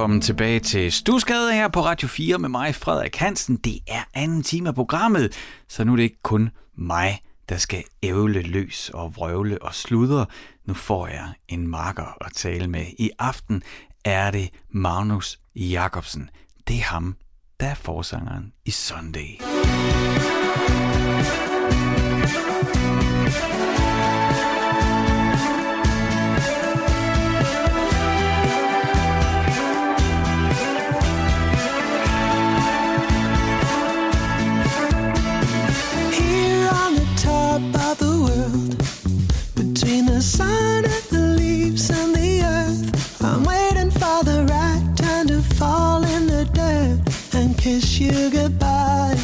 velkommen tilbage til Stusgade her på Radio 4 med mig, Frederik Hansen. Det er anden time af programmet, så nu er det ikke kun mig, der skal ævle løs og vrøvle og sludre. Nu får jeg en marker at tale med. I aften er det Magnus Jacobsen. Det er ham, der er forsangeren i Sunday. Goodbye.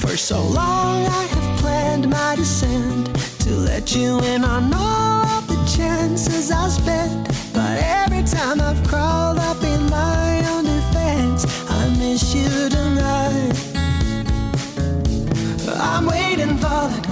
For so long I have planned my descent to let you in on all of the chances I spent. But every time I've crawled up in my own defense, I miss you tonight. I'm waiting for that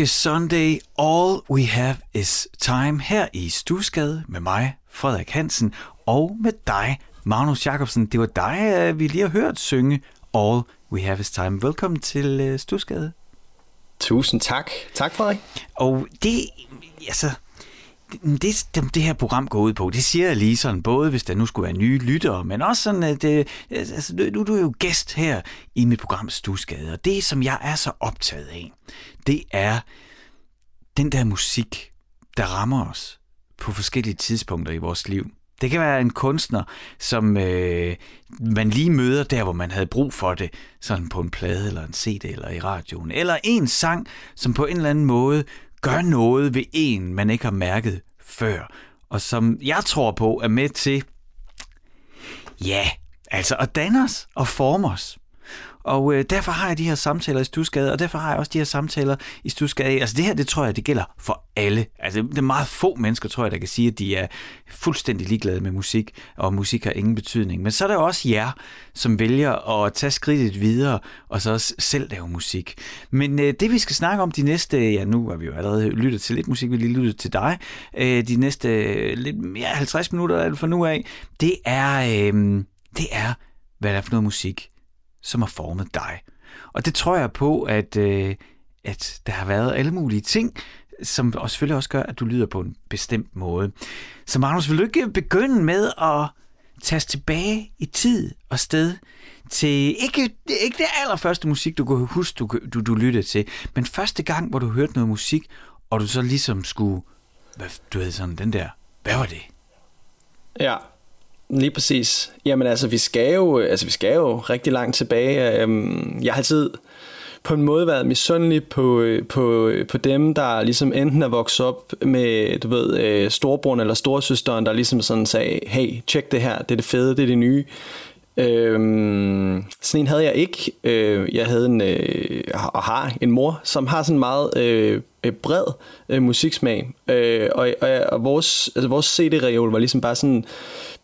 danske Sunday All We Have Is Time her i Stusgade med mig, Frederik Hansen, og med dig, Magnus Jacobsen. Det var dig, øh, vi lige har hørt synge All We Have Is Time. Velkommen til uh, Stusgade. Tusind tak. Tak, Frederik. Og det, altså, det, det, det her program går ud på, det siger jeg lige sådan, både hvis der nu skulle være nye lyttere, men også sådan, at det, altså, nu du er jo gæst her i mit program Stusgade, og det, som jeg er så optaget af, det er den der musik, der rammer os på forskellige tidspunkter i vores liv. Det kan være en kunstner, som øh, man lige møder der, hvor man havde brug for det, sådan på en plade eller en CD eller i radioen. Eller en sang, som på en eller anden måde gør noget ved en, man ikke har mærket før. Og som jeg tror på er med til, ja, altså at danne os og forme os. Og øh, derfor har jeg de her samtaler i Stusgade, og derfor har jeg også de her samtaler i Stusgade. Altså det her, det tror jeg, det gælder for alle. Altså det er meget få mennesker, tror jeg, der kan sige, at de er fuldstændig ligeglade med musik, og musik har ingen betydning. Men så er der også jer, som vælger at tage skridtet videre, og så også selv lave musik. Men øh, det vi skal snakke om de næste, ja nu har vi jo allerede lyttet til lidt musik, vi lige lyttet til dig, øh, de næste øh, lidt mere 50 minutter eller for nu af, det er, øh, det er, hvad der er for noget musik, som har formet dig. Og det tror jeg på, at, øh, at der har været alle mulige ting, som også selvfølgelig også gør, at du lyder på en bestemt måde. Så Magnus, vil du ikke begynde med at tage os tilbage i tid og sted til ikke, ikke det allerførste musik, du kunne huske, du, du, du lyttede til, men første gang, hvor du hørte noget musik, og du så ligesom skulle, hvad, du ved sådan, den der, hvad var det? Ja, Lige præcis. Jamen altså, vi skal jo, altså, vi skal jo rigtig langt tilbage. Øhm, jeg har altid på en måde været misundelig på, øh, på, øh, på dem, der ligesom enten er vokset op med, du ved, øh, storebroren eller storesøsteren, der ligesom sådan sagde, hey, tjek det her, det er det fede, det er det nye. Øhm, sådan en havde jeg ikke. Øh, jeg havde en, øh, og har en mor, som har sådan meget øh, bred øh, musiksmag. Øh, og, og, og vores, altså vores CD-reol var ligesom bare sådan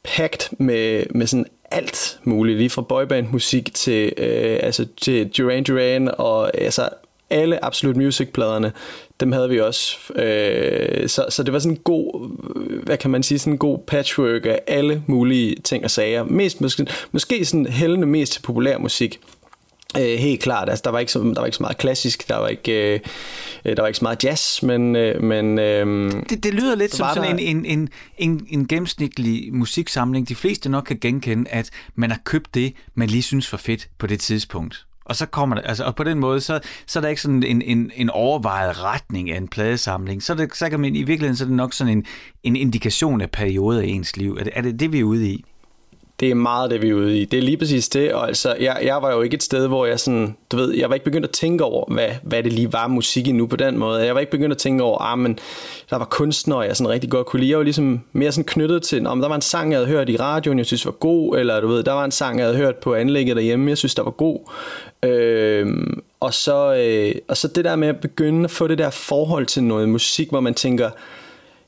packed med, med sådan alt muligt, lige fra boyband-musik til, øh, altså til Duran Duran og altså alle Absolute Music-pladerne, dem havde vi også. Øh, så, så det var sådan en god, hvad kan man sige, sådan en god patchwork af alle mulige ting og sager. Mest, måske, måske sådan hældende mest til populær musik. Øh, helt klart, altså der var ikke så, der var ikke så meget klassisk, der var ikke øh, der var ikke så meget jazz, men øh, men øh, det, det lyder lidt som sådan der... en, en, en, en, en gennemsnitlig musiksamling. De fleste nok kan genkende, at man har købt det, man lige synes var fedt på det tidspunkt. Og så kommer det, altså, og på den måde, så, så er der ikke sådan en, en, en overvejet retning af en pladesamling. Så, det, så kan man i virkeligheden, så er det nok sådan en, en indikation af perioder i ens liv. Er det, er det det, vi er ude i? Det er meget det, vi er ude i. Det er lige præcis det, og altså, jeg, jeg var jo ikke et sted, hvor jeg sådan, du ved, jeg var ikke begyndt at tænke over, hvad, hvad det lige var musik nu på den måde. Jeg var ikke begyndt at tænke over, ah, men der var kunstnere, jeg sådan rigtig godt kunne lide. Jeg var ligesom mere sådan knyttet til, om der var en sang, jeg havde hørt i radioen, jeg synes var god, eller du ved, der var en sang, jeg havde hørt på anlægget derhjemme, jeg synes, der var god. Øh, og, så, øh, og så det der med at begynde at få det der forhold til noget musik, hvor man tænker,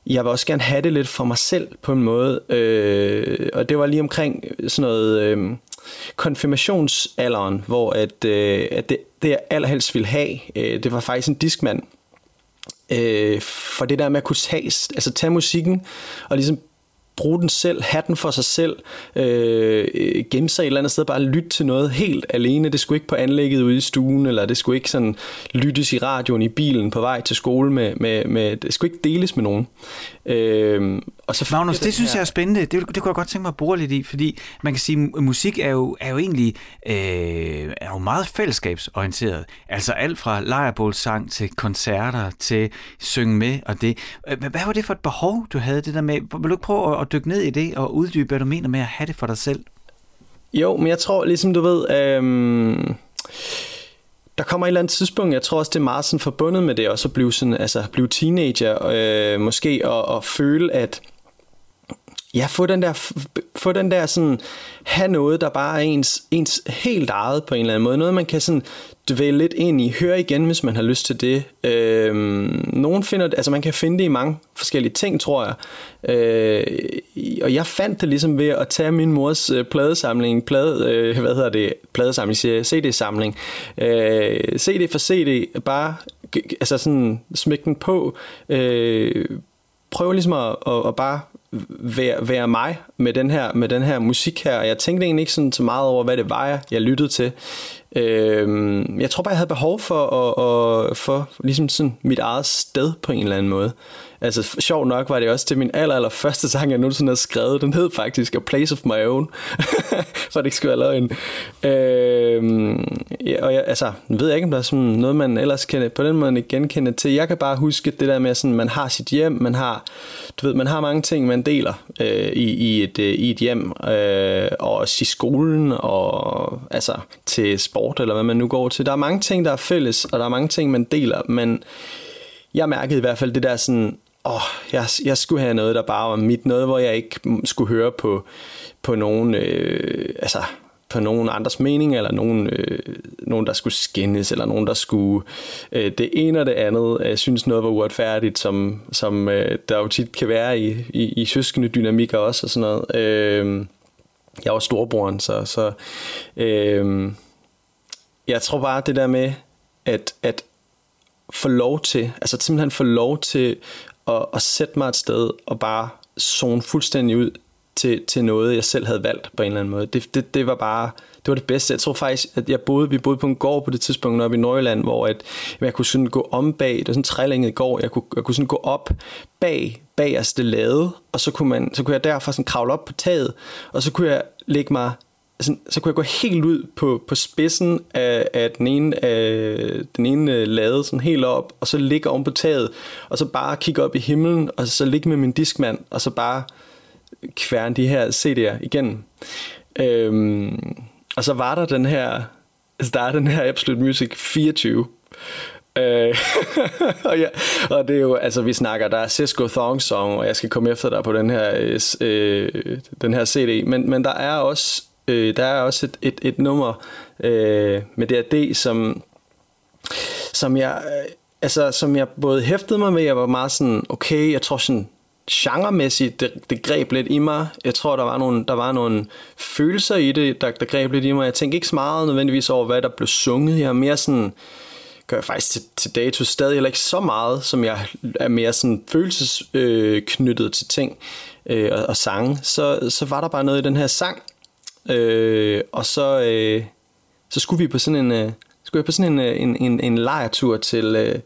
jeg vil også gerne have det lidt for mig selv på en måde. Øh, og det var lige omkring sådan noget øh, konfirmationsalderen, hvor at, øh, at det, det jeg allerhelst ville have, øh, det var faktisk en diskmand. Øh, for det der med at kunne tage, altså tage musikken og ligesom bruge den selv, have den for sig selv, øh, gemme sig et eller andet sted, bare lytte til noget helt alene. Det skulle ikke på anlægget ude i stuen, eller det skulle ikke sådan lyttes i radioen i bilen på vej til skole med, med, med det skulle ikke deles med nogen. Øh, og så Magnus, det, det synes jeg er spændende. Det, det kunne jeg godt tænke mig at bruge lidt i, fordi man kan sige, at musik er jo, er jo egentlig øh, er jo meget fællesskabsorienteret. Altså alt fra lejrebålsang til koncerter til synge med og det. Hvad var det for et behov, du havde det der med? Vil du ikke prøve at dykke ned i det og uddybe, hvad du mener med at have det for dig selv? Jo, men jeg tror ligesom du ved... Øh der kommer et eller andet tidspunkt, jeg tror også, det er meget sådan forbundet med det, også at blive, sådan, altså, blive teenager, øh, måske, og, og føle, at ja, få den der, få den der sådan, have noget, der bare er ens, ens helt eget på en eller anden måde. Noget, man kan sådan dvæle lidt ind i, høre igen, hvis man har lyst til det. Øhm, nogen finder altså man kan finde det i mange forskellige ting, tror jeg. Øh, og jeg fandt det ligesom ved at tage min mors øh, pladesamling, plade, øh, hvad hedder det, pladesamling, CD-samling, øh, CD for CD, bare altså sådan smæk den på, øh, prøve ligesom at, at, at bare være, være mig med den, her, med den her musik her. og Jeg tænkte egentlig ikke sådan så meget over, hvad det var, jeg, jeg lyttede til. Øh, jeg tror bare, jeg havde behov for at, at få ligesom sådan mit eget sted på en eller anden måde. Altså sjov nok var det også til min aller, aller første sang, jeg nogensinde har skrevet. Den hed faktisk A Place of My Own, for det ikke skulle være løgn. Øh, og jeg, altså, jeg ved ikke, om der er sådan noget, man ellers kan på den måde genkende til. Jeg kan bare huske det der med, at man har sit hjem, man har, du ved, man har mange ting, man deler øh, i, i, et, øh, i et hjem, øh, og også i skolen, og altså til sport, eller hvad man nu går til. Der er mange ting, der er fælles, og der er mange ting, man deler, men jeg mærkede i hvert fald det der sådan, åh, jeg, jeg skulle have noget, der bare var mit, noget, hvor jeg ikke skulle høre på, på nogen, øh, altså på nogen andres mening, eller nogen, øh, nogen der skulle skændes, eller nogen, der skulle øh, det ene og det andet, øh, synes noget var uretfærdigt, som, som øh, der jo tit kan være i, i, i søskende dynamikker også, og sådan noget. Øh, jeg var storebroren, så, så øh, jeg tror bare det der med, at, at få lov til, altså simpelthen få lov til at, at sætte mig et sted og bare zone fuldstændig ud til, til noget, jeg selv havde valgt på en eller anden måde. Det, det, det var bare, det var det bedste. Jeg tror faktisk, at jeg boede, vi boede på en gård på det tidspunkt oppe i Nordjylland, hvor at, jeg kunne sådan gå om bag, det var sådan en trælænget gård, jeg kunne, jeg kunne sådan gå op bag, bagerste lade, og så kunne, man, så kunne jeg derfra sådan kravle op på taget, og så kunne jeg lægge mig sådan, så kunne jeg gå helt ud på, på spidsen af, af den ene, af den ene øh, lade, sådan helt op, og så ligge oven på taget, og så bare kigge op i himlen, og så ligge med min diskmand, og så bare kværne de her CD'er igen. Øhm, og så var der den her, altså der er den her Absolute Music 24, Øh, og, ja, og det er jo, altså vi snakker, der er Cisco Thong Song, og jeg skal komme efter dig på den her, øh, den her CD, men, men der er også Øh, der er også et, et, et nummer øh, med DRD, som, som jeg... Øh, altså, som jeg både hæftede mig med, jeg var meget sådan, okay, jeg tror sådan, genremæssigt, det, det greb lidt i mig. Jeg tror, der var nogle, der var nogle følelser i det, der, der greb lidt i mig. Jeg tænkte ikke så meget nødvendigvis over, hvad der blev sunget. Jeg er mere sådan, gør jeg faktisk til, til dato stadig heller ikke så meget, som jeg er mere sådan følelsesknyttet øh, til ting øh, og, og sange. Så, så var der bare noget i den her sang, Øh, og så, øh, så skulle vi på sådan en, øh, skulle jeg på sådan en, øh, en, en, en lejertur til, øh,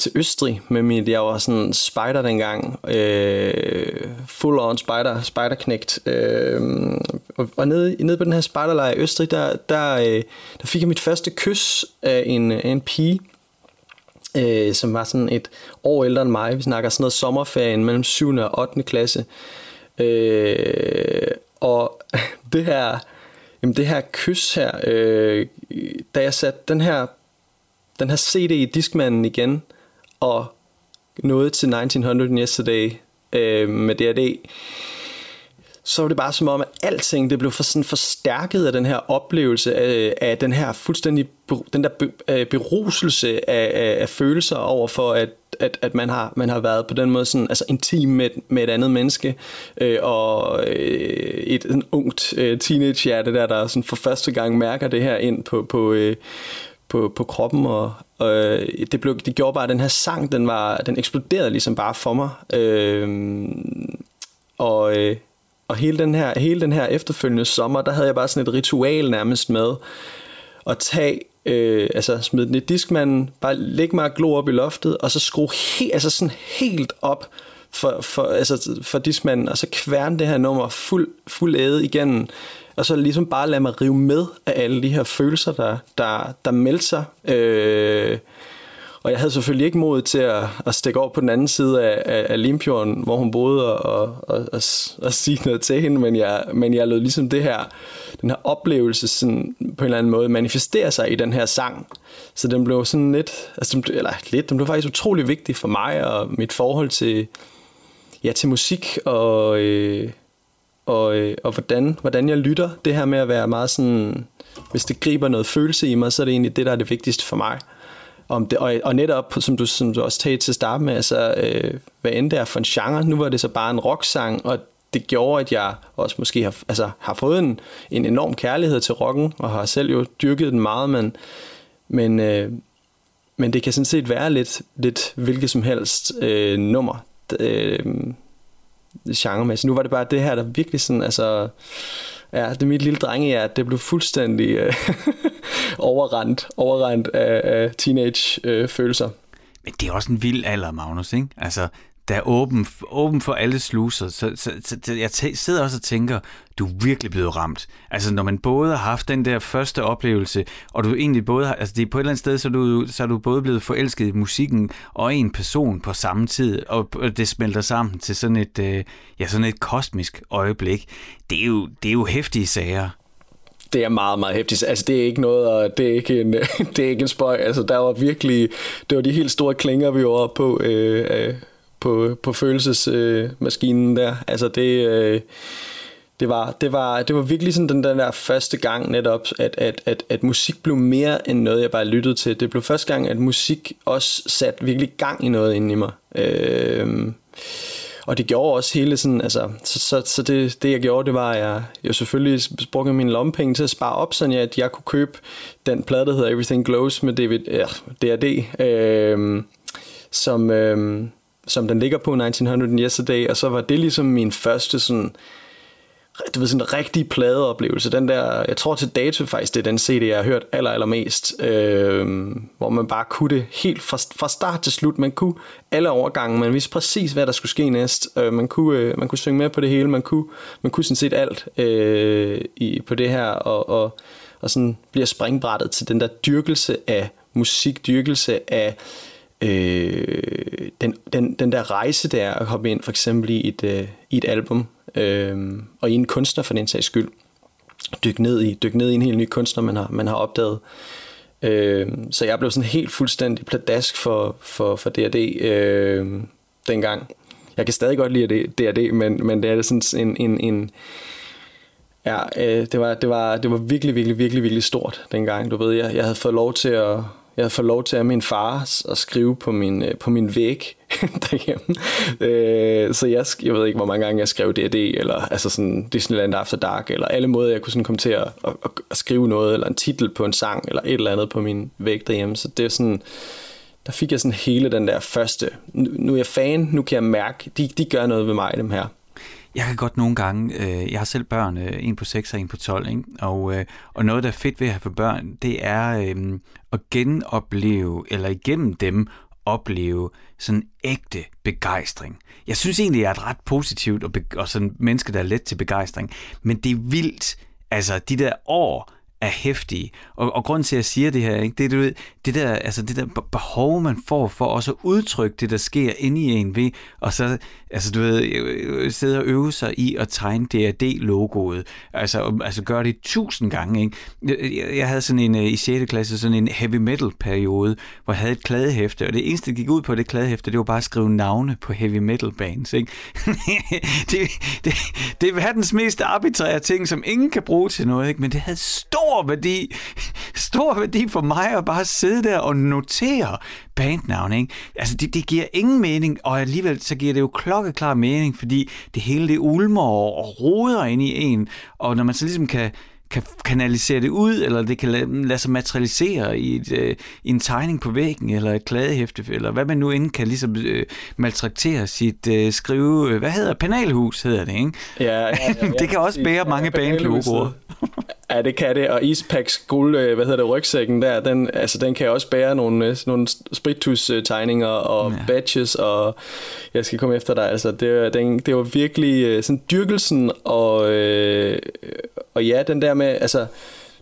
til Østrig med mit, jeg var sådan spider dengang, øh, full on spider, spiderknægt, øh, og, og nede, nede på den her spiderlejr i Østrig, der, der, øh, der fik jeg mit første kys af en, af en pige, øh, som var sådan et år ældre end mig. Vi snakker sådan noget sommerferien mellem 7. og 8. klasse. Øh, og det her, jamen det her kys her, øh, da jeg satte den her, den her CD i diskmanden igen, og nåede til 1900 Yesterday øh, med DRD, så var det bare som om, at alting det blev for sådan forstærket af den her oplevelse af, af den her fuldstændig den der øh, beruselse af, af, af følelser over for at at, at man har man har været på den måde sådan altså intim med, med et andet menneske øh, og øh, et en ungt øh, teenagehjerte der der sådan for første gang mærker det her ind på på øh, på, på kroppen og øh, det blev det gjorde bare at den her sang den var den eksploderede ligesom bare for mig. Øh, og øh, og hele den her hele den her efterfølgende sommer der havde jeg bare sådan et ritual nærmest med at tage øh, altså smide den i diskmanden, bare lægge mig og glo op i loftet, og så skrue he, altså sådan helt op for, for, altså for diskmanden, og så kværne det her nummer fuld, fuld æde igen, og så ligesom bare lade mig rive med af alle de her følelser, der, der, der melder sig. Øh, og jeg havde selvfølgelig ikke mod til at, at stikke over på den anden side af, af, af Limfjorden, hvor hun boede, og, og, og, og, og sige noget til hende, men jeg, men jeg lod ligesom det her, den her oplevelse sådan, på en eller anden måde manifestere sig i den her sang. Så den blev sådan lidt, altså den blev, eller lidt, den blev faktisk utrolig vigtig for mig og mit forhold til, ja, til musik og, øh, og, øh, og hvordan, hvordan jeg lytter. Det her med at være meget sådan, hvis det griber noget følelse i mig, så er det egentlig det, der er det vigtigste for mig. Om det, og, og netop, som du, som du også talte til at starte med, altså, øh, hvad end det er for en genre, nu var det så bare en rocksang, og det gjorde, at jeg også måske har, altså, har fået en, en enorm kærlighed til rocken, og har selv jo dyrket den meget, men, men, øh, men det kan sådan set være lidt, lidt hvilket som helst øh, nummer, øh, genremæssigt. Nu var det bare det her, der virkelig sådan, altså, Ja, det er mit lille drenge, ja, det blev fuldstændig øh, overrendt, overrendt af, af teenage-følelser. Øh, Men det er også en vild alder, Magnus, ikke? Altså, der er åben, åben for alle sluser. Så, så, så, så jeg sidder også og tænker, du er virkelig blevet ramt. Altså når man både har haft den der første oplevelse, og du egentlig både har, altså det er på et eller andet sted, så er du, så er du både blevet forelsket i musikken og en person på samme tid, og det smelter sammen til sådan et, øh, ja, sådan et kosmisk øjeblik. Det er jo, det er jo hæftige sager det er meget, meget hæftigt. Altså, det er ikke noget, og det er ikke en, det er ikke en spøj. Altså, der var virkelig, det var de helt store klinger, vi var på, øh, øh på, på følelsesmaskinen øh, der. Altså det, øh, det, var, det, var, det var virkelig sådan den, den der første gang netop, at, at, at, at musik blev mere end noget, jeg bare lyttede til. Det blev første gang, at musik også satte virkelig gang i noget inde i mig. Øh, og det gjorde også hele sådan, altså, så, så, så det, det jeg gjorde, det var, at jeg, jeg selvfølgelig brugte mine lommepenge til at spare op, så at jeg kunne købe den plade, der hedder Everything Glows med David, ja, DRD, øh, som, øh, som den ligger på 1900 Yesterday, og så var det ligesom min første sådan, du ved, sådan en rigtig pladeoplevelse. Den der, jeg tror til dato faktisk, det er den CD, jeg har hørt aller, allermest, øh, hvor man bare kunne det helt fra, fra start til slut. Man kunne alle overgange, man vidste præcis, hvad der skulle ske næst. Øh, man, kunne, øh, man kunne synge med på det hele, man kunne, man kunne sådan set alt øh, i, på det her, og, og, og sådan bliver springbrættet til den der dyrkelse af musik, dyrkelse af øh, Øh, den, den, den der rejse der at hoppe ind for eksempel i et, øh, i et album øh, og i en kunstner for den sags skyld. Dykke ned i, dyk ned i en helt ny kunstner man har, man har opdaget. Øh, så jeg blev sådan helt fuldstændig pladask for, for, for D&D øh, dengang. Jeg kan stadig godt lide D&D men, men det er sådan en, en, en Ja, øh, det, var, det, var, det var virkelig, virkelig, virkelig, virkelig stort dengang. Du ved, jeg, jeg havde fået lov til at, jeg havde fået lov til at min far at skrive på min, øh, på min væg derhjemme. Øh, så jeg, jeg ved ikke, hvor mange gange jeg skrev D&D, eller altså sådan Disneyland After Dark, eller alle måder, jeg kunne sådan komme til at, at, at skrive noget, eller en titel på en sang, eller et eller andet på min væg derhjemme. Så det er sådan, der fik jeg sådan hele den der første, nu, nu er jeg fan, nu kan jeg mærke, de, de gør noget ved mig, dem her. Jeg kan godt nogle gange, øh, jeg har selv børn, øh, en på 6 og en på 12, ikke? Og, øh, og noget, der er fedt ved at have for børn, det er øh, at genopleve, eller igennem dem, opleve sådan ægte begejstring. Jeg synes egentlig, jeg er et ret positivt og, og sådan menneske, der er let til begejstring, men det er vildt, altså de der år, er hæftige. Og, og grunden til, at jeg siger det her, ikke, det er du ved, det der, altså det der behov, man får for også at udtrykke det, der sker inde i en ved, og så, altså du ved, øh, øh, sidde og øve sig i at tegne DRD-logoet. Altså, altså gøre det tusind gange, ikke? Jeg, jeg havde sådan en, øh, i 6. klasse, sådan en heavy metal-periode, hvor jeg havde et kladehæfte, og det eneste, der gik ud på det kladehæfte, det var bare at skrive navne på heavy metal bands, ikke? det, det, det er verdens mest arbitrære ting, som ingen kan bruge til noget, ikke? Men det havde stor værdi, stor værdi for mig at bare sidde der og notere bandnavn, ikke? Altså, det, det giver ingen mening, og alligevel så giver det jo klokkeklar mening, fordi det hele det ulmer og roder ind i en, og når man så ligesom kan, kan kanalisere det ud, eller det kan lade, lade sig materialisere i, et, øh, i en tegning på væggen, eller et kladehæfte, eller hvad man nu end kan ligesom øh, maltraktere sit øh, skrive, øh, hvad hedder penalhus, hedder det, ikke? Ja, ja, ja, ja det kan også bære ja, mange bandlogoer. Ja, det kan det, og Eastpacks guld, øh, hvad hedder det, rygsækken der, den, altså, den kan også bære nogle, øh, nogle spritus-tegninger og ja. badges, og jeg skal komme efter dig, altså det, den, det var virkelig øh, sådan dyrkelsen, og, øh, og ja, den der med, altså,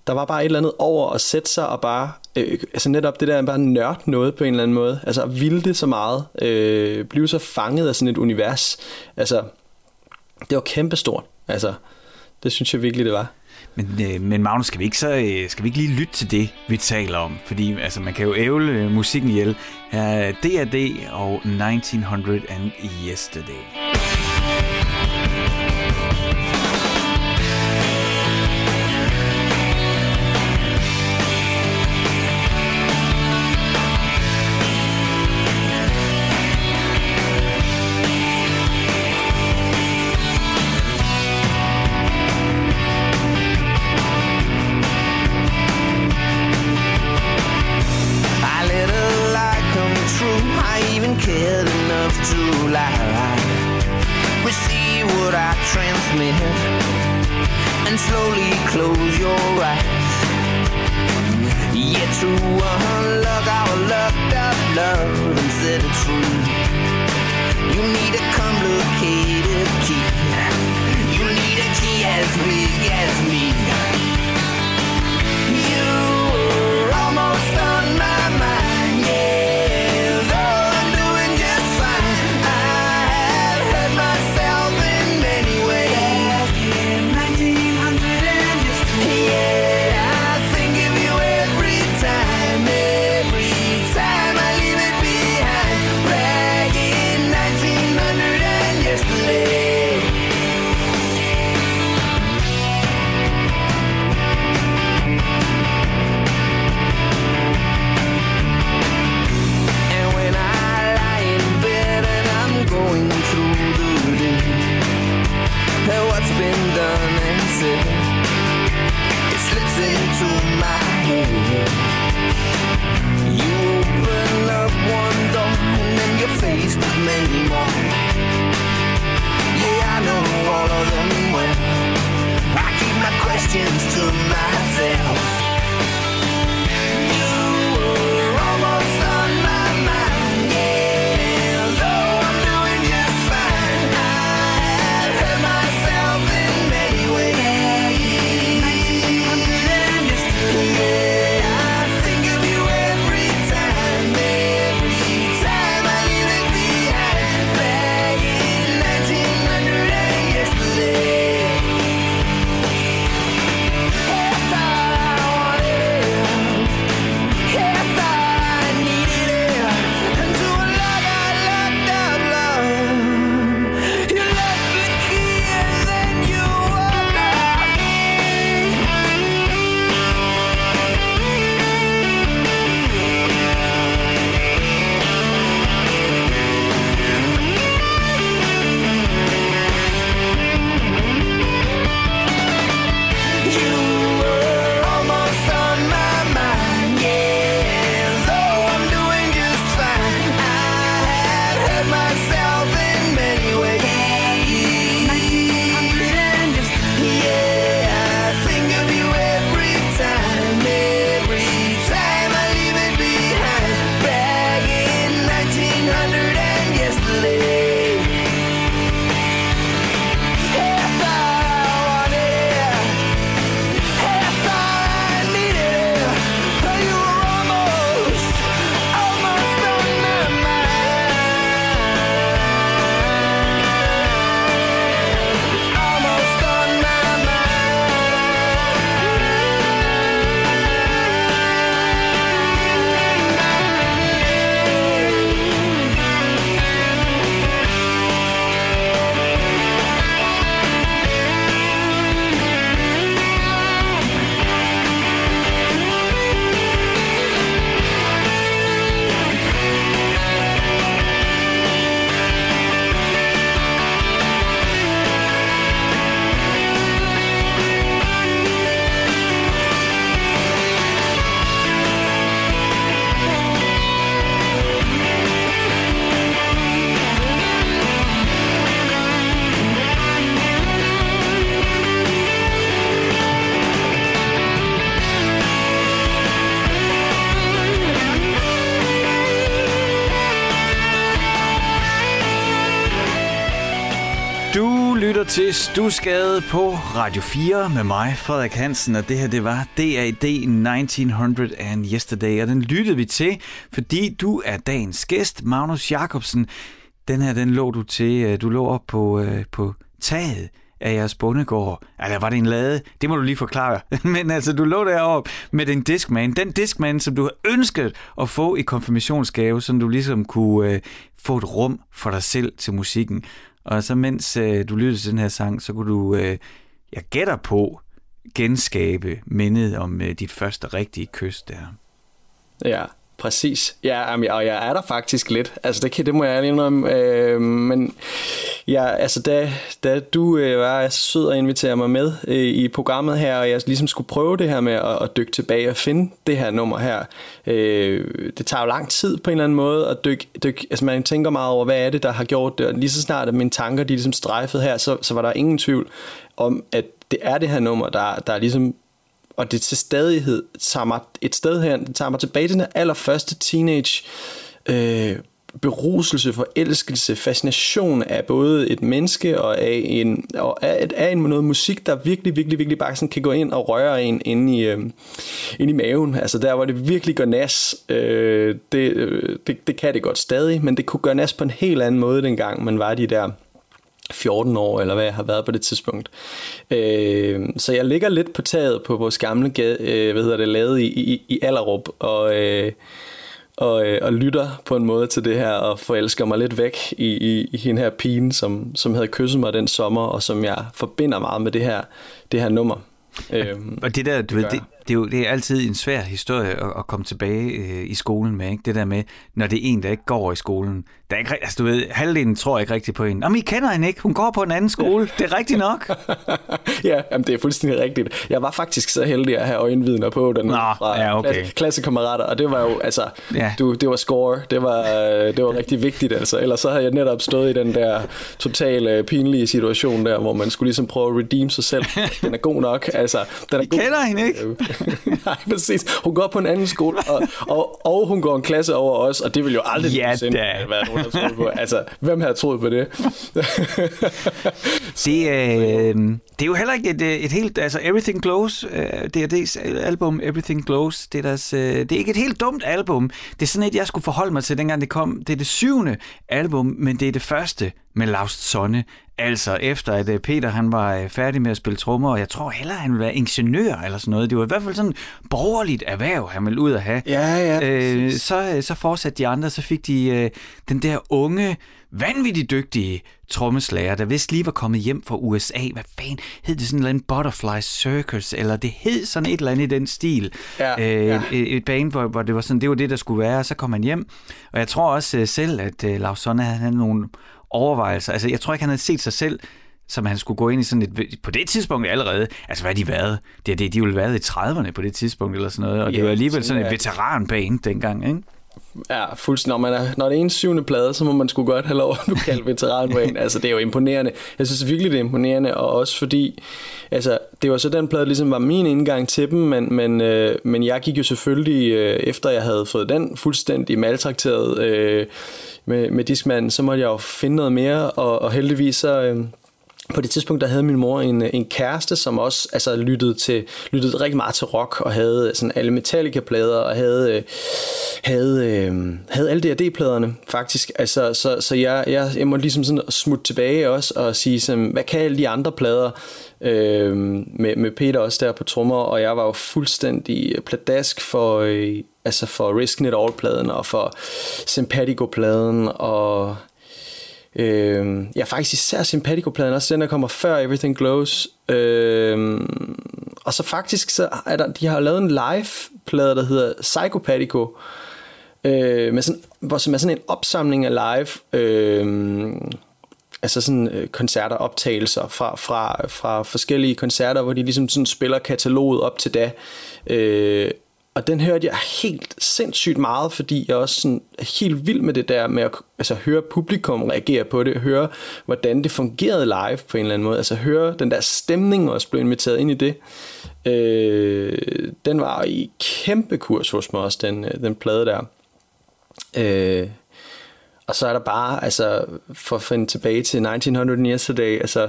der var bare et eller andet over at sætte sig og bare, øh, altså netop det der, bare nørde noget på en eller anden måde, altså at vilde det så meget, øh, blive så fanget af sådan et univers, altså, det var kæmpestort, altså, det synes jeg virkelig, det var. Men, øh, men Magnus, skal vi, ikke så, øh, skal vi ikke lige lytte til det, vi taler om? Fordi altså, man kan jo ævle øh, musikken ihjel. Her er D&D og 1900 and Yesterday. Stusgade på Radio 4 med mig, Frederik Hansen, og det her det var DAD 1900 and Yesterday, og den lyttede vi til, fordi du er dagens gæst, Magnus Jacobsen. Den her, den lå du til, øh, du lå op på, øh, på taget af jeres bondegård. Eller var det en lade? Det må du lige forklare. Men altså, du lå deroppe med din diskman. Den diskman, som du har ønsket at få i konfirmationsgave, så du ligesom kunne øh, få et rum for dig selv til musikken. Og så mens øh, du lyttede til den her sang, så kunne du, øh, jeg gætter på, genskabe mindet om øh, dit første rigtige kys der. Ja, præcis. Ja, og jeg er der faktisk lidt. Altså, det, kan, det må jeg lige indrømme. Øh, men ja, altså, da, da du øh, var så sød og invitere mig med øh, i programmet her, og jeg ligesom skulle prøve det her med at, at dykke tilbage og finde det her nummer her. Øh, det tager jo lang tid på en eller anden måde at dykke, Dyk, Altså, man tænker meget over, hvad er det, der har gjort det. Og lige så snart, at mine tanker de ligesom strejfede her, så, så var der ingen tvivl om, at det er det her nummer, der, der er ligesom og det til stadighed tager mig et sted her, det tager mig tilbage til den allerførste teenage øh, beruselse, forelskelse, fascination af både et menneske og af en, og af, af en noget musik, der virkelig, virkelig, virkelig bare sådan kan gå ind og røre en ind i, øh, ind i maven. Altså der, hvor det virkelig går nas, øh, det, øh, det, det kan det godt stadig, men det kunne gøre nas på en helt anden måde, dengang man var de der 14 år, eller hvad jeg har været på det tidspunkt. Øh, så jeg ligger lidt på taget på vores gamle øh, hvad hedder det, lavet i, i, i Allerup, og, øh, og, øh, og lytter på en måde til det her, og forelsker mig lidt væk i, i, i hende her pigen, som, som havde kysset mig den sommer, og som jeg forbinder meget med det her, det her nummer. Øh, og det der, du ved, det, det, er jo det er altid en svær historie at, at komme tilbage øh, i skolen med, ikke? Det der med, når det er en, der ikke går i skolen. Der er ikke, altså, du ved, halvdelen tror ikke rigtigt på hende. Jamen, I kender hende ikke. Hun går på en anden skole. Det er rigtigt nok. ja, jamen, det er fuldstændig rigtigt. Jeg var faktisk så heldig at have øjenvidner på den Nå, fra ja, okay. klasse, klassekammerater, og det var jo, altså, ja. du, det var score. Det var, det var rigtig vigtigt, altså. Ellers så havde jeg netop stået i den der totale pinlige situation der, hvor man skulle ligesom prøve at redeem sig selv. Den er god nok, altså. Den er I god. kender hende ikke? Nej, præcis. Hun går på en anden skole, og, og, og hun går en klasse over os, og det vil jo aldrig ja, sende, være nogen, der på. Altså, hvem har troet på det? det, øh, det er jo heller ikke et, øh, et helt... Altså, Everything Glows, øh, DRD's album Everything Glows, det er, deres, øh, det er ikke et helt dumt album. Det er sådan et, jeg skulle forholde mig til, dengang det kom. Det er det syvende album, men det er det første med Laust Sonne. Altså efter at øh, Peter han var øh, færdig med at spille trommer, og jeg tror heller, han ville være ingeniør eller sådan noget. Det var i hvert fald sådan borgerligt erhverv, han ville ud at have. Ja, ja. Øh, så, øh, så fortsatte de andre, så fik de øh, den der unge, vanvittigt dygtige trommeslager, der vist lige var kommet hjem fra USA. Hvad fanden hed det sådan en Butterfly Circus, eller det hed sådan et eller andet i den stil. Ja, øh, ja. Et, et band, hvor, hvor det var sådan, det var det, der skulle være, og så kom han hjem. Og jeg tror også selv, at øh, Lars Sonne havde nogle overvejelser. Altså, jeg tror ikke, han havde set sig selv, som han skulle gå ind i sådan et... På det tidspunkt allerede... Altså, hvad har de været? Det er det, de ville været i 30'erne på det tidspunkt, eller sådan noget. Og det var alligevel sådan et veteranbane dengang, ikke? Ja, fuldstændig. Når, man er, når det er en syvende plade, så må man sgu godt have lov at kalde veteran på en. Altså, det er jo imponerende. Jeg synes virkelig, det er imponerende, og også fordi, altså, det var så den plade, ligesom var min indgang til dem, men, men, øh, men jeg gik jo selvfølgelig, øh, efter jeg havde fået den fuldstændig maltrakteret øh, med, med diskmanden, så måtte jeg jo finde noget mere, og, og heldigvis så... Øh, på det tidspunkt, der havde min mor en, en kæreste, som også altså, lyttede, til, lyttede rigtig meget til rock, og havde sådan alle Metallica-plader, og havde, øh, havde, øh, havde alle D&D-pladerne, faktisk. Altså, så så jeg, jeg, jeg måtte ligesom sådan smutte tilbage også, og sige, sådan, hvad kan alle de andre plader? Øh, med, med Peter også der på trommer, og jeg var jo fuldstændig pladask for, øh, altså for Risking It All-pladen, og for Sympatico-pladen, og Øh, ja, faktisk især Simpatico-pladen, også den, der kommer før Everything Glows. Øh, og så faktisk, så er der, de har lavet en live-plade, der hedder Psychopatico, øh, med sådan, hvor, som er sådan en opsamling af live, øh, altså sådan øh, koncerter, optagelser fra, fra, fra forskellige koncerter, hvor de ligesom sådan spiller kataloget op til da. Øh, og den hørte jeg helt sindssygt meget, fordi jeg også sådan er helt vild med det der med at altså, høre publikum reagere på det, høre hvordan det fungerede live på en eller anden måde, altså høre den der stemning også blev inviteret ind i det. Øh, den var i kæmpe kurs hos mig også, den, øh, den plade der. Øh, og så er der bare, altså for at finde tilbage til 1900 Yesterday, altså,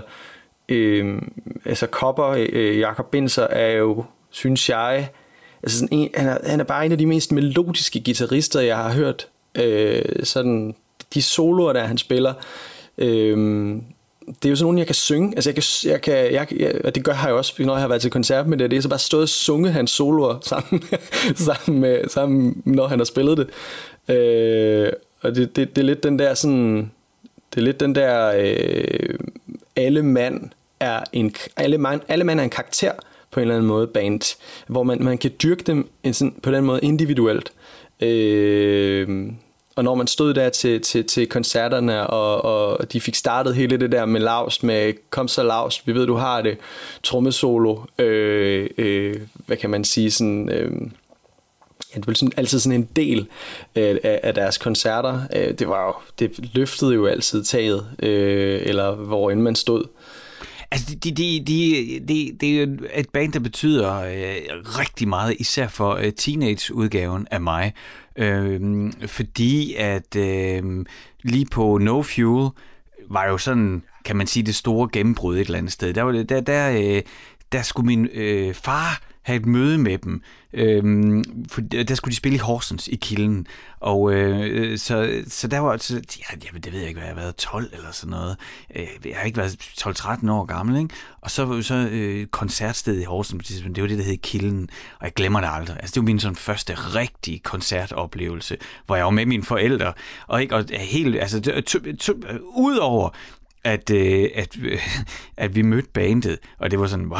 øh, altså Copper, øh, Jakob Binser er jo, synes jeg, altså sådan en, han, er, han er bare en af de mest melodiske guitarister, jeg har hørt. Øh, sådan, de soloer, der han spiller, øh, det er jo sådan nogle, jeg kan synge. Altså, jeg kan, jeg kan, jeg, jeg, og det gør jeg også, når jeg har været til koncert med det. Det er så bare stået og sunget hans soloer sammen, sammen, med, sammen, når han har spillet det. Øh, og det, det, det er lidt den der sådan, det er lidt den der, øh, alle mand er en, alle mand, alle mand er en karakter, på en eller anden måde band, hvor man, man kan dyrke dem en sådan, på den måde individuelt. Øh, og når man stod der til, til, til koncerterne, og, og de fik startet hele det der med Laust, med kom så Laust, vi ved du har det, trommesolo, øh, øh, hvad kan man sige, sådan... Øh, ja, det blev sådan, altid sådan en del øh, af, af deres koncerter. Øh, det var jo, det løftede jo altid taget, øh, eller hvor end man stod. Altså, de, de, de, de, det er jo et band, der betyder øh, rigtig meget, især for øh, teenage-udgaven af mig. Øh, fordi at øh, lige på No Fuel var jo sådan, kan man sige, det store gennembrud et eller andet sted. Der, var det, der, der, øh, der skulle min øh, far have et møde med dem. Øhm, for der skulle de spille i Horsens i Kilden. Og øh, øh så, så der var, så, ja, jamen, det ved jeg ikke, hvad jeg har været, 12 eller sådan noget. Øh, jeg har ikke været 12-13 år gammel, ikke? Og så var så øh, koncertstedet i Horsens, det var det, der hed Kilden, og jeg glemmer det aldrig. Altså, det var min sådan første rigtige koncertoplevelse, hvor jeg var med mine forældre, og ikke, og helt, altså, udover at, øh, at, øh, at vi mødte bandet, og det var sådan, wow,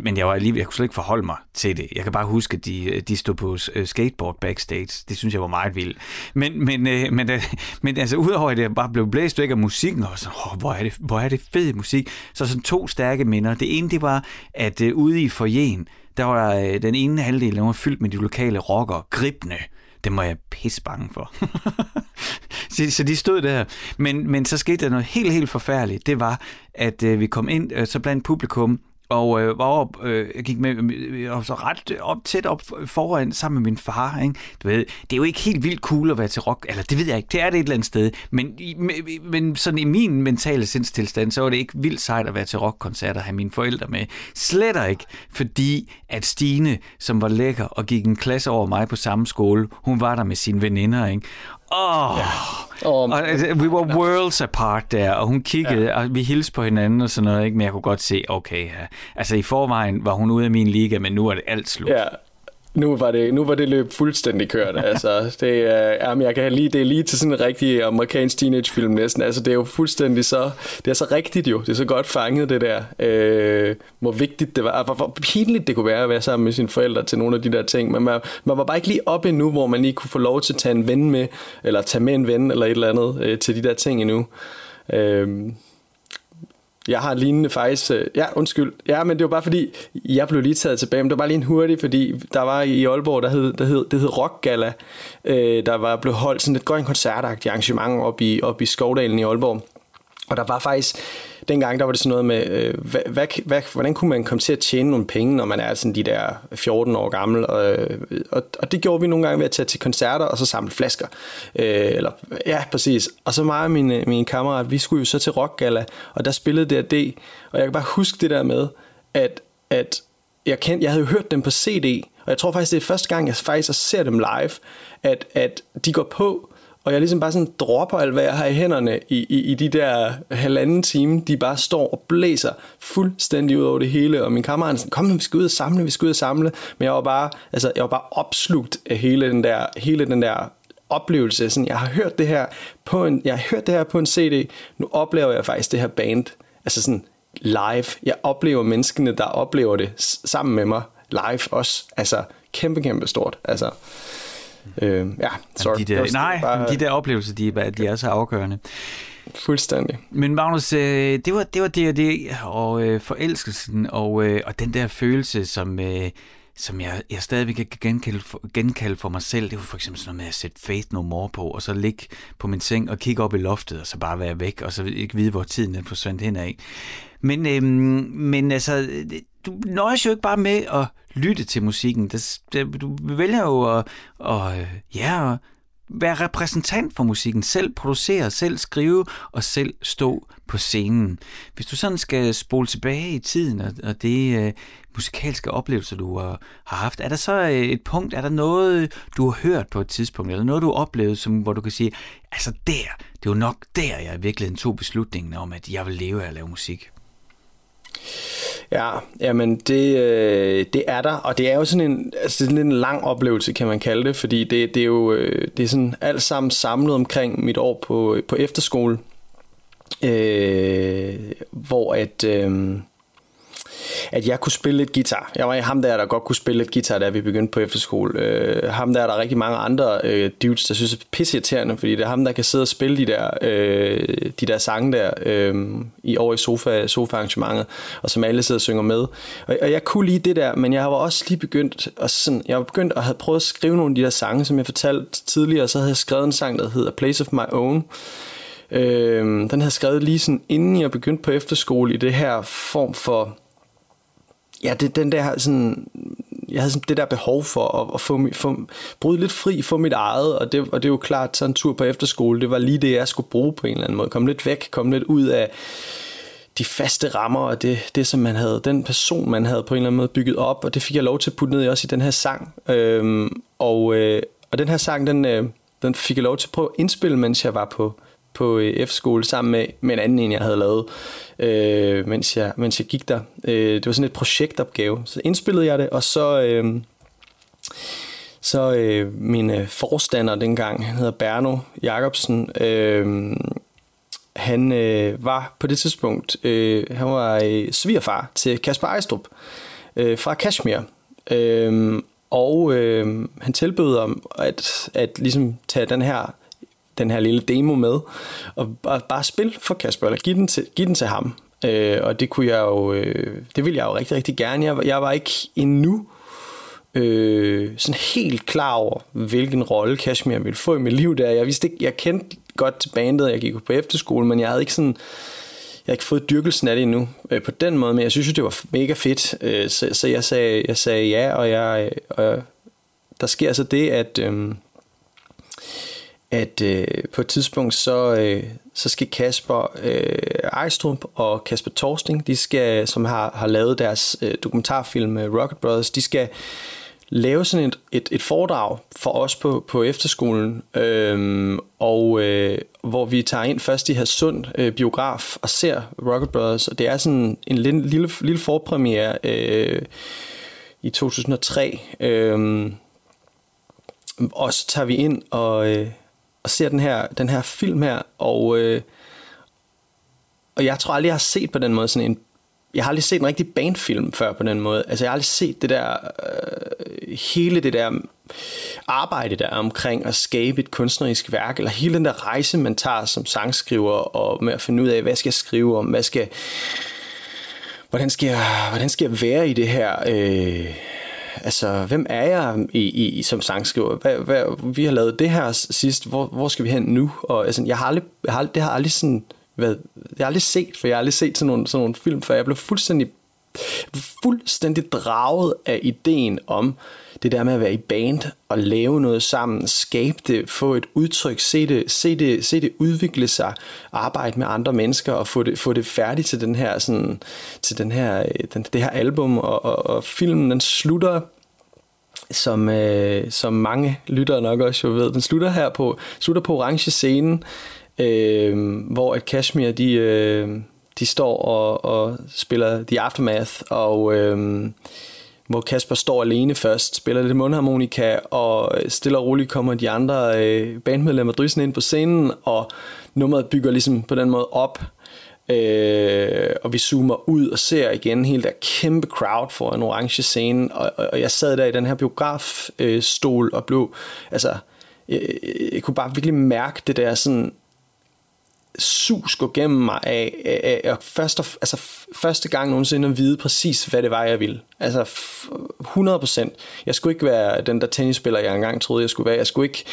men jeg var alligevel, jeg kunne slet ikke forholde mig til det. Jeg kan bare huske, at de, øh, de stod på øh, skateboard backstage. Det synes jeg var meget vildt. Men, men, øh, men, øh, men altså, udover at jeg bare blev blæst væk af musikken, og så, oh, hvor, er det, hvor er det fed musik, så sådan to stærke minder. Det ene, det var, at øh, ude i forjen, der var øh, den ene halvdel, der var fyldt med de lokale rockere, gribne. Det var jeg pisse bange for. så, så de stod der. Men, men så skete der noget helt, helt forfærdeligt. Det var, at øh, vi kom ind, øh, så blandt publikum, og øh, var op, øh, jeg gik med, øh, øh, og så ret øh, op, tæt op foran sammen med min far. Ikke? Du ved, det er jo ikke helt vildt cool at være til rock, eller det ved jeg ikke, det er det et eller andet sted, men, men sådan i min mentale sindstilstand, så var det ikke vildt sejt at være til rockkoncerter og have mine forældre med. Slet ikke, fordi at Stine, som var lækker og gik en klasse over mig på samme skole, hun var der med sine veninder, ikke? Åh, oh, ja. oh, og, altså, we were worlds apart der, og hun kiggede, ja. og vi hilste på hinanden og sådan noget, ikke? men jeg kunne godt se, okay, ja. altså i forvejen var hun ude af min liga, men nu er det alt slut. Ja, nu var det, nu var det løb fuldstændig kørt. altså, det, er, jamen, jeg kan lige, det er lige til sådan en rigtig amerikansk teenagefilm næsten. Altså, det er jo fuldstændig så, det er så rigtigt jo. Det er så godt fanget, det der. Øh, hvor vigtigt det var. Hvor, hvor pinligt det kunne være at være sammen med sine forældre til nogle af de der ting. Men man, man var bare ikke lige op endnu, hvor man lige kunne få lov til at tage en ven med, eller tage med en ven, eller et eller andet øh, til de der ting endnu. Øh, jeg har lignende faktisk... Øh, ja, undskyld. Ja, men det var bare fordi, jeg blev lige taget tilbage. Men det var bare lige en hurtig, fordi der var i Aalborg, der hed, der hed, det hed Rock Gala. Øh, der var blevet holdt sådan et grønt koncertagtigt arrangement op i, op i Skovdalen i Aalborg. Og der var faktisk, dengang der var det sådan noget med, øh, hvad, hvad, hvad, hvordan kunne man komme til at tjene nogle penge, når man er sådan de der 14 år gammel. Og, og, og det gjorde vi nogle gange ved at tage til koncerter og så samle flasker. Øh, eller, ja, præcis. Og så mig og min, øh, min kammerat, vi skulle jo så til Rockgala, og der spillede D&D. Og jeg kan bare huske det der med, at, at jeg, kendte, jeg havde jo hørt dem på CD, og jeg tror faktisk, det er første gang, jeg faktisk ser dem live, at, at de går på, og jeg ligesom bare sådan dropper alt, hvad jeg har i hænderne i, i, i de der halvanden time. De bare står og blæser fuldstændig ud over det hele. Og min kammerat sådan, kom nu, vi skal ud og samle, vi skal ud og samle. Men jeg var bare, altså, jeg var bare opslugt af hele den der, hele den der oplevelse. Sådan, jeg har hørt det her på en, jeg har hørt det her på en CD. Nu oplever jeg faktisk det her band. Altså sådan live. Jeg oplever menneskene, der oplever det sammen med mig live også. Altså kæmpe, kæmpe stort. Altså, Øh, ja, sorry. De der, nej, bare, de der oplevelser, de, er, de er så afgørende. Fuldstændig. Men Magnus, øh, det var det, var det og det, og øh, forelskelsen, og, øh, og den der følelse, som, øh, som jeg, jeg stadigvæk kan genkalde for, genkalde for mig selv, det var for eksempel sådan noget med at sætte Faith No More på, og så ligge på min seng og kigge op i loftet, og så bare være væk, og så ikke vide, hvor tiden den forsvandt hen af. Men, øh, men altså, du nøjes jo ikke bare med at lytte til musikken. Det, det, du vælger jo at, at, øh, ja, at være repræsentant for musikken, selv producere, selv skrive og selv stå på scenen. Hvis du sådan skal spole tilbage i tiden og, og det uh, musikalske oplevelser, du uh, har haft, er der så øh, et punkt, er der noget, du har hørt på et tidspunkt, eller noget, du har oplevet, som, hvor du kan sige, altså der, det er jo nok der, jeg i virkeligheden tog beslutningen om, at jeg vil leve af at lave musik? Ja, jamen det, øh, det er der, og det er jo sådan en, altså sådan en lang oplevelse, kan man kalde det, fordi det, det er jo øh, det er sådan alt sammen samlet omkring mit år på, på efterskole, øh, hvor at... Øh, at jeg kunne spille lidt guitar. Jeg var ham der, der godt kunne spille lidt guitar, da vi begyndte på efterskole. Øh, ham der, der er rigtig mange andre øh, dudes, der synes er pisseirriterende, fordi det er ham, der kan sidde og spille de der, øh, de der sange der øh, i over i sofa, sofa arrangementet, og som alle sidder og synger med. Og, og jeg kunne lige det der, men jeg var også lige begyndt at, sådan, jeg var begyndt at have prøvet at skrive nogle af de der sange, som jeg fortalte tidligere, så havde jeg skrevet en sang, der hedder Place of My Own, Øh, den havde skrevet lige sådan, inden jeg begyndte på efterskole, i det her form for... Ja, det, den der sådan... Jeg havde sådan det der behov for at, at få, få, bryde lidt fri, få mit eget, og det, og det er jo klart, sådan en tur på efterskole, det var lige det, jeg skulle bruge på en eller anden måde. Komme lidt væk, komme lidt ud af de faste rammer, og det, det som man havde, den person, man havde på en eller anden måde bygget op, og det fik jeg lov til at putte ned i også i den her sang. Øhm, og, øh, og den her sang, den, øh, den fik jeg lov til at prøve at indspille, mens jeg var på, på øh, F-skole sammen med, med en anden en, jeg havde lavet, øh, mens, jeg, mens jeg gik der. Øh, det var sådan et projektopgave. Så indspillede jeg det, og så... Øh, så øh, min øh, forstander dengang, han hedder Berno Jacobsen, øh, han øh, var på det tidspunkt, øh, han var øh, svigerfar til Kasper Ejstrup øh, fra Kashmir. Øh, og øh, han tilbød om at, at ligesom tage den her, den her lille demo med, og bare, bare spil for Kasper, eller give den til, give den til ham. Øh, og det kunne jeg jo, øh, det ville jeg jo rigtig, rigtig gerne. Jeg, jeg var ikke endnu øh, sådan helt klar over, hvilken rolle Kashmir ville få i mit liv der. Jeg vidste ikke, jeg kendte godt til bandet, jeg gik på efterskole, men jeg havde ikke sådan, jeg har ikke fået dyrkelsen af det endnu øh, på den måde, men jeg synes jo, det var mega fedt, øh, så, så jeg, sagde, jeg sagde ja, og, jeg, øh, og der sker så det, at, øh, at øh, på et tidspunkt, så, øh, så skal Kasper øh, Ejstrup og Kasper Torsting, de skal, som har, har lavet deres øh, dokumentarfilm øh, Rocket Brothers, de skal lave sådan et, et, et foredrag for os på, på efterskolen, øhm, og øh, hvor vi tager ind først i Hadsund øh, biograf og ser Rocket Brothers, og det er sådan en lille, lille, lille forpremiere øh, i 2003. Øh, og så tager vi ind og, øh, og ser den her, den her film her, og, øh, og jeg tror aldrig, jeg har set på den måde sådan en jeg har aldrig set en rigtig bandfilm før på den måde. Altså jeg har aldrig set det der, øh, hele det der arbejde der omkring at skabe et kunstnerisk værk, eller hele den der rejse, man tager som sangskriver, og med at finde ud af, hvad skal jeg skrive om, hvad skal, hvordan skal jeg, hvordan skal jeg være i det her, øh, altså, hvem er jeg i, i, som sangskriver? Hvad, hvad, vi har lavet det her sidst, hvor, hvor skal vi hen nu? Og altså, jeg har aldrig, jeg har, det har aldrig sådan været, jeg har aldrig set, for jeg har aldrig set sådan nogle, sådan nogle film, for jeg blev fuldstændig, fuldstændig draget af ideen om det der med at være i band og lave noget sammen, skabe det, få et udtryk, se det, se det, se det udvikle sig, arbejde med andre mennesker og få det, få det færdigt til den her, sådan, til den her, øh, den, det her album, og, og, og filmen den slutter som, øh, som mange lyttere nok også jo ved, den slutter her på, slutter på orange scenen, øh, hvor at Kashmir, de, øh, de står og, og spiller The Aftermath, og øh, hvor Kasper står alene først, spiller lidt mundharmonika, og stille og roligt kommer de andre øh, bandmedlemmer dryssen ind på scenen, og nummeret bygger ligesom på den måde op, Øh, og vi zoomer ud og ser igen hele der kæmpe crowd for en orange scene og, og, og jeg sad der i den her biografstol øh, og blev altså jeg, jeg kunne bare virkelig mærke det der sådan sus gå gennem mig af, af, af først, altså første gang nogensinde at vide præcis, hvad det var, jeg ville. Altså 100 procent. Jeg skulle ikke være den der tennisspiller, jeg engang troede, jeg skulle være. Jeg skulle ikke,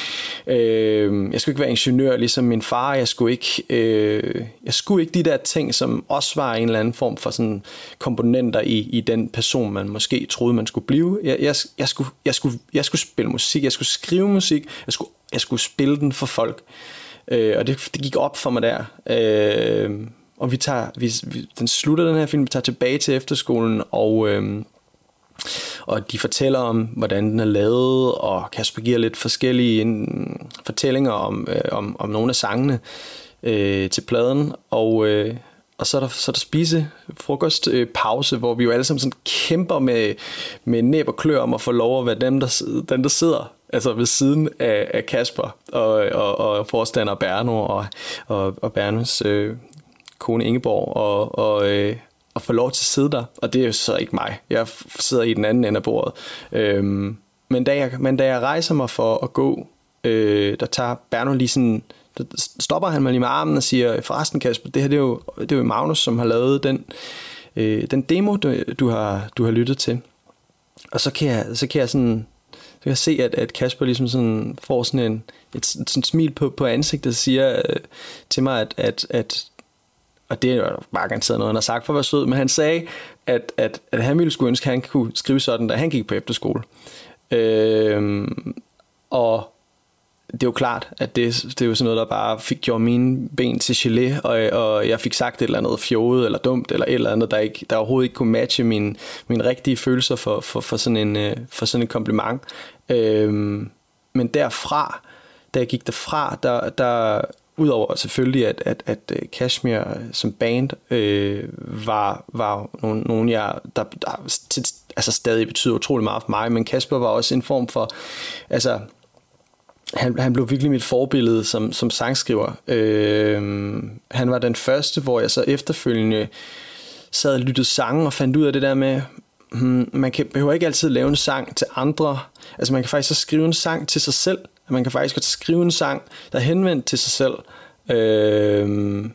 øh, jeg skulle ikke være ingeniør, ligesom min far. Jeg skulle ikke, øh, jeg skulle ikke de der ting, som også var en eller anden form for sådan komponenter i, i den person, man måske troede, man skulle blive. Jeg, jeg, jeg, skulle, jeg, skulle, jeg skulle spille musik, jeg skulle skrive musik, jeg skulle, jeg skulle spille den for folk. Øh, Øh, og det, det gik op for mig der. Øh, og vi tager, vi, vi, den slutter den her film, vi tager tilbage til efterskolen, og, øh, og de fortæller om, hvordan den er lavet, og Kasper giver lidt forskellige in, fortællinger om, øh, om, om nogle af sangene øh, til pladen, og, øh, og så er der, så er der spise frokost øh, pause, hvor vi jo alle sammen sådan kæmper med, med næb og klør om at få lov at være dem, der, dem, der sidder altså ved siden af, af Kasper og, og, og forstander Berno og, og, og Bernos øh, kone Ingeborg og, og, øh, og får lov til at sidde der. Og det er jo så ikke mig. Jeg sidder i den anden ende af bordet. Øhm, men, da jeg, men da jeg rejser mig for at gå, øh, der tager Berno lige sådan der stopper han mig lige med armen og siger, forresten Kasper, det her det er jo, det er jo Magnus, som har lavet den, øh, den demo, du, du, har, du har lyttet til. Og så kan jeg, så kan jeg sådan kan jeg se, at, at Kasper ligesom sådan får sådan en, et sådan smil på, på ansigtet og siger øh, til mig, at, at, at og det er bare garanteret noget, han har sagt for at være sød, men han sagde, at, at, at han ville skulle ønske, at han kunne skrive sådan, da han gik på efterskole. Øh, og det er jo klart, at det, det er jo sådan noget, der bare fik gjort mine ben til gelé, og, og jeg fik sagt et eller andet fjodet eller dumt, eller et eller andet, der, ikke, der overhovedet ikke kunne matche mine, mine rigtige følelser for, for, for, sådan, en, øh, for sådan en kompliment. Øhm, men derfra, da jeg gik derfra, der, der udover selvfølgelig, at, at, at øh, Kashmir som band øh, var, var nogen, nogen jeg, der, der altså stadig betyder utrolig meget for mig, men Kasper var også en form for, altså han, han blev virkelig mit forbillede som, som sangskriver. Øh, han var den første, hvor jeg så efterfølgende sad og lyttede sange og fandt ud af det der med, hmm, man kan, behøver ikke altid lave en sang til andre. Altså man kan faktisk så skrive en sang til sig selv. Man kan faktisk godt skrive en sang, der er henvendt til sig selv. Øh,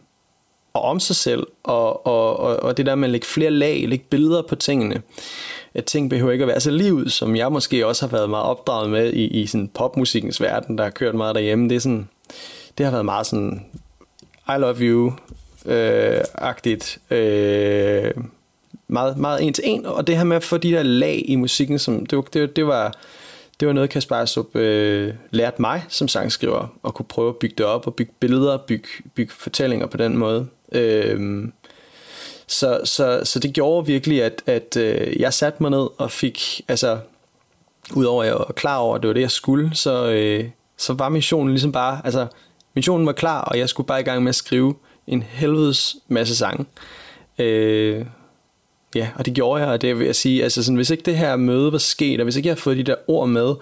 og om sig selv. Og, og, og, og det der med at lægge flere lag, lægge billeder på tingene at ting behøver ikke at være så livet, som jeg måske også har været meget opdraget med i, i sådan popmusikkens verden, der har kørt meget derhjemme. Det, er sådan, det har været meget sådan, I love you, øh, agtigt, øh, meget, meget en til en, og det her med at få de der lag i musikken, som, det, det, det var, det var noget, Kasper Asup øh, lærte mig som sangskriver, at kunne prøve at bygge det op og bygge billeder, bygge, bygge fortællinger på den måde. Øh, så, så, så det gjorde virkelig, at, at øh, jeg satte mig ned og fik, altså, udover at jeg var klar over, at det var det, jeg skulle, så, øh, så var missionen ligesom bare, altså, missionen var klar, og jeg skulle bare i gang med at skrive en helvedes masse sange. Øh, ja, og det gjorde jeg, og det vil jeg sige, altså sådan, hvis ikke det her møde var sket, og hvis ikke jeg havde fået de der ord med,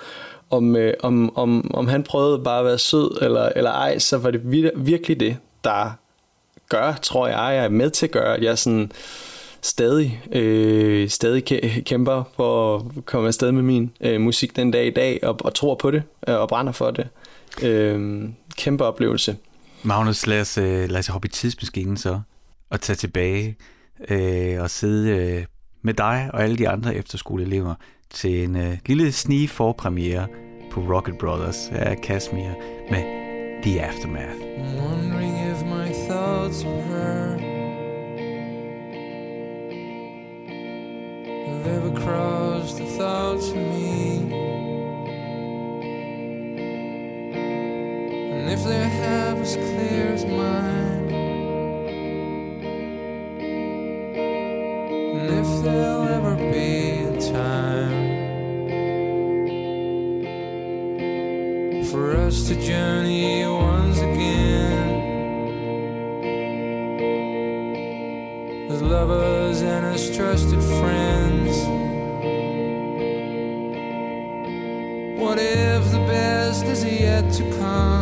om, øh, om, om, om han prøvede bare at være sød eller, eller ej, så var det virkelig det, der gør, tror jeg, jeg er med til at gøre, at jeg sådan stadig, øh, stadig kæmper for at komme afsted med min øh, musik den dag i dag, og, og tror på det, øh, og brænder for det. Øh, kæmpe oplevelse. Magnus, lad os, øh, lad os hoppe i tidsmaskinen så, og tage tilbage øh, at sidde øh, med dig og alle de andre efterskoleelever til en øh, lille snige forpremiere på Rocket Brothers af Kashmir med The Aftermath. Wondering if my thoughts of her have ever crossed the thoughts of me. And if they have as clear as mine, and if there'll ever be a time for us to journey once again. As lovers and as trusted friends. What if the best is yet to come?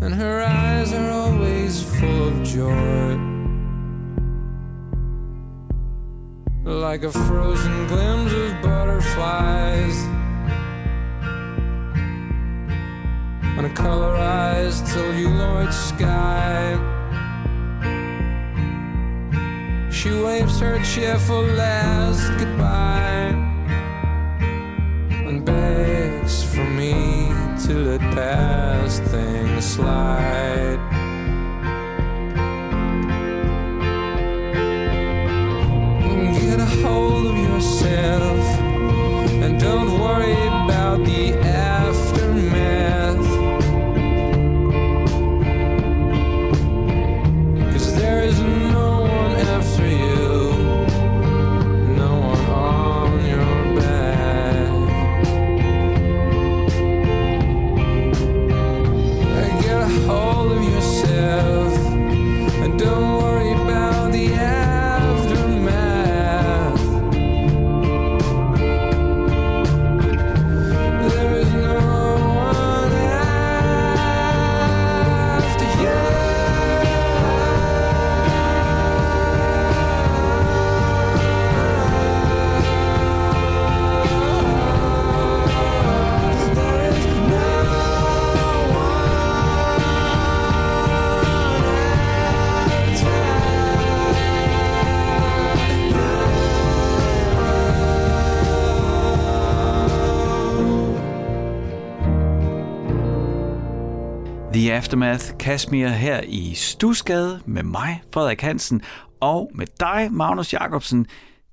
and her eyes are always full of joy. Like a frozen glimpse of butterflies on a colorized celluloid sky. She waves her cheerful last goodbye and begs for me to let past things slide. Get a hold of yourself and don't worry The Aftermath Kashmir her i Stusgade med mig, Frederik Hansen, og med dig, Magnus Jacobsen.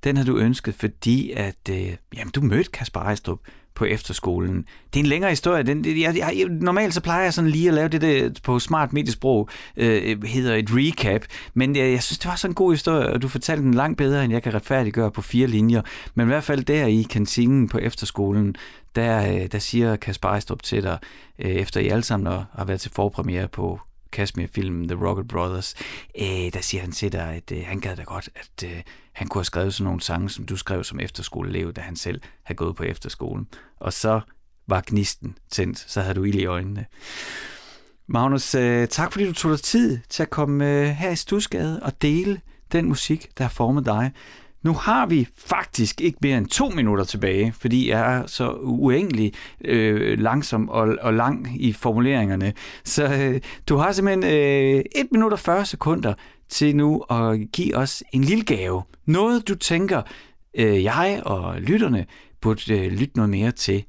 Den har du ønsket, fordi at, øh, jamen, du mødte Kasper Ejstrup på efterskolen. Det er en længere historie. Den, jeg, jeg, normalt så plejer jeg sådan lige at lave det der på smart mediesprog, øh, hedder et recap, men jeg, jeg synes, det var sådan en god historie, og du fortalte den langt bedre, end jeg kan retfærdiggøre på fire linjer. Men i hvert fald der i kantinen på efterskolen, der, øh, der siger Kasper Ejstrup til dig, øh, efter I alle sammen har været til forpremiere på Kashmir-filmen The Rocket Brothers, øh, der siger han til dig, at øh, han gad da godt, at øh, han kunne have skrevet sådan nogle sange, som du skrev som efterskoleelev, da han selv havde gået på efterskolen. Og så var gnisten tændt, så havde du ild i øjnene. Magnus, øh, tak fordi du tog dig tid til at komme øh, her i Stusgade og dele den musik, der har formet dig. Nu har vi faktisk ikke mere end to minutter tilbage, fordi jeg er så uendelig øh, langsom og, og lang i formuleringerne. Så øh, du har simpelthen øh, 1 minut og 40 sekunder til nu at give os en lille gave. Noget, du tænker, øh, jeg og lytterne burde øh, lytte noget mere til.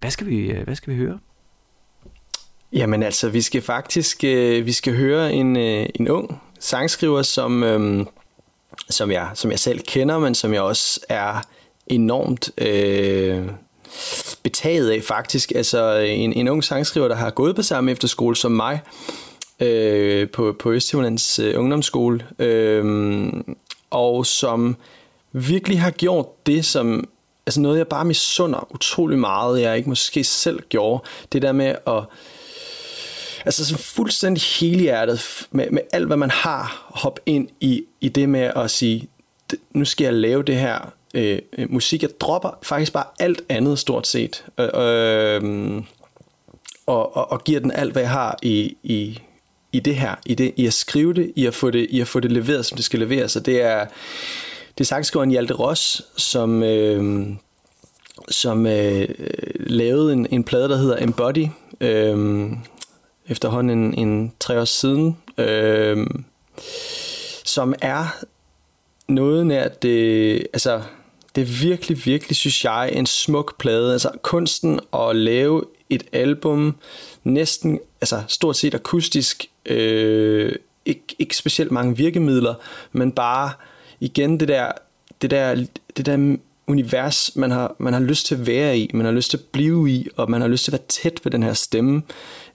Hvad skal vi, øh, hvad skal vi høre? Jamen altså, vi skal faktisk øh, vi skal høre en, øh, en ung sangskriver, som, øh, som, jeg, som jeg selv kender, men som jeg også er enormt øh, betaget af faktisk. Altså en, en ung sangskriver, der har gået på samme efterskole som mig, øh, på, på Østjyllands øh, ungdomsskole, øh, og som virkelig har gjort det, som altså noget, jeg bare misunder utrolig meget, jeg ikke måske selv gjorde, det der med at altså sådan fuldstændig helhjertet med, med alt, hvad man har, hoppe ind i, i det med at sige, nu skal jeg lave det her øh, øh, musik. Jeg dropper faktisk bare alt andet stort set. Øh, øh, og, og, og giver den alt, hvad jeg har i, i, i det her, i, det, i at skrive det, i at få det, i at få det leveret, som det skal leveres. Så det er, det er sangskriveren Hjalte Ross, som, øh, som øh, øh lavede en, en plade, der hedder Embody, øh, efterhånden en, en tre år siden, øh, som er noget nær det, altså det er virkelig, virkelig, synes jeg, en smuk plade. Altså kunsten at lave et album næsten, altså stort set akustisk, øh, ikke, ikke specielt mange virkemidler, men bare igen det der, det der, det der univers, man har, man har lyst til at være i, man har lyst til at blive i, og man har lyst til at være tæt ved den her stemme.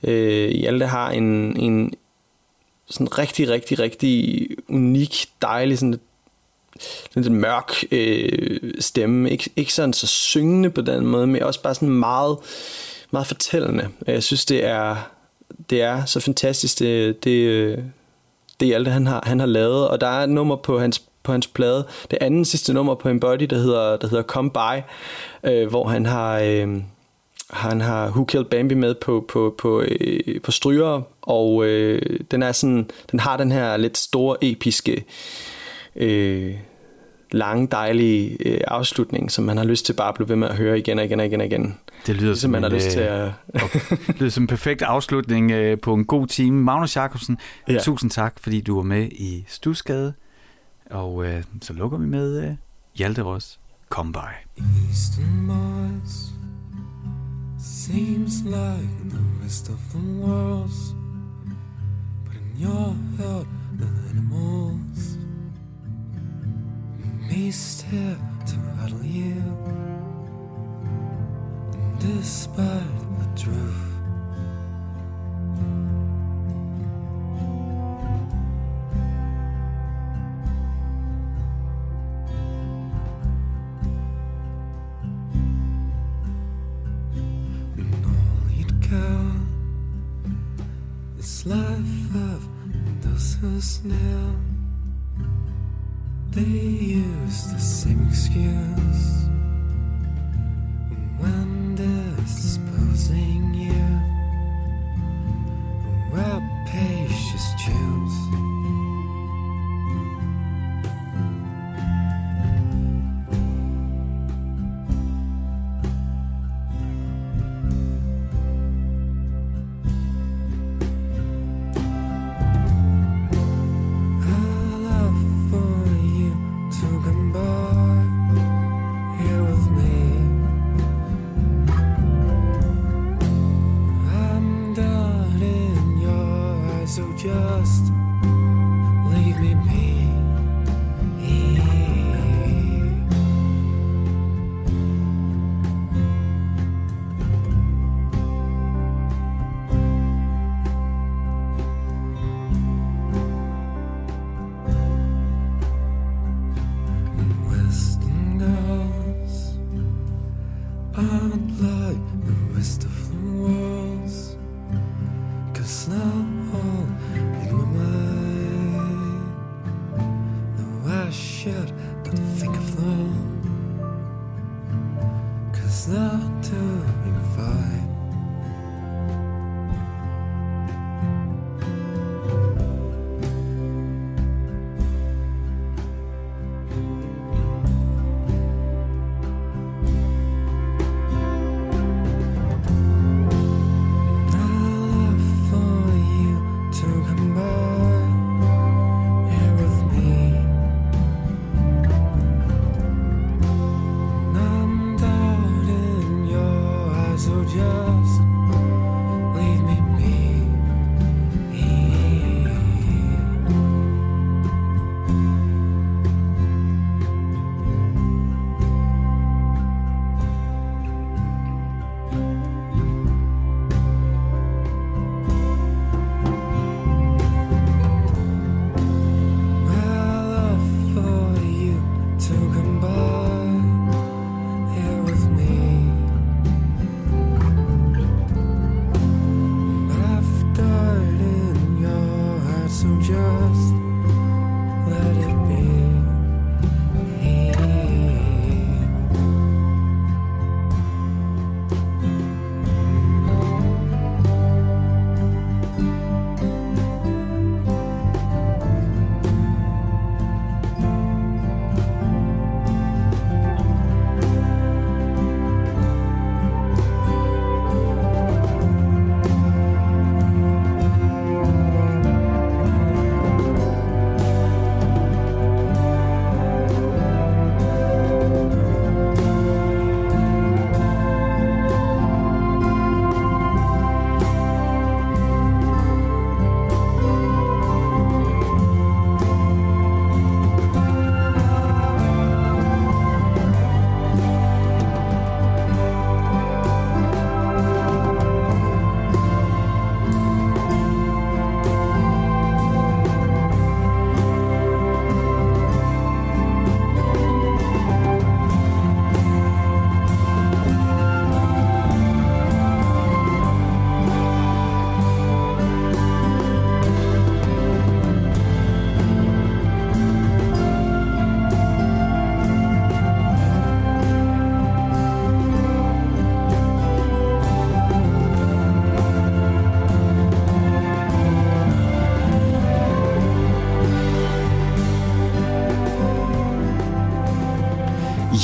Øh, Hjalte har en, en sådan rigtig, rigtig, rigtig unik, dejlig, sådan lidt, lidt mørk øh, stemme. Ik- ikke sådan så syngende på den måde, men også bare sådan meget, meget fortællende. Jeg synes, det er, det er så fantastisk, det, det, øh, det Hjalte, han har, han har lavet. Og der er et nummer på hans på hans plade. Det andet sidste nummer på Embody, der hedder, der hedder Come By, øh, hvor han har... Øh, han har Who Killed Bambi med på, på, på, øh, på stryger, og øh, den, er sådan, den har den her lidt store, episke, øh, lange, dejlige øh, afslutning, som man har lyst til bare at blive ved med at høre igen og igen og igen og igen. Det lyder ligesom, som man en, har lyst til øh, at... okay. Lyder som en perfekt afslutning øh, på en god time. Magnus Jacobsen, ja. tusind tak, fordi du var med i Stusgade. Og øh, så lukker vi med øh, Hjalte Ross, Come By. Seems like the rest of the world's But in your heart, the animals Maced here to rattle you And despite the truth the snail. They use the same excuse when disposing you.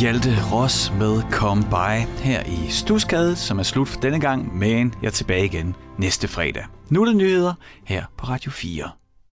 Hjalte Ross med Come By her i Stusgade, som er slut for denne gang, men jeg er tilbage igen næste fredag. Nu er der nyheder her på Radio 4.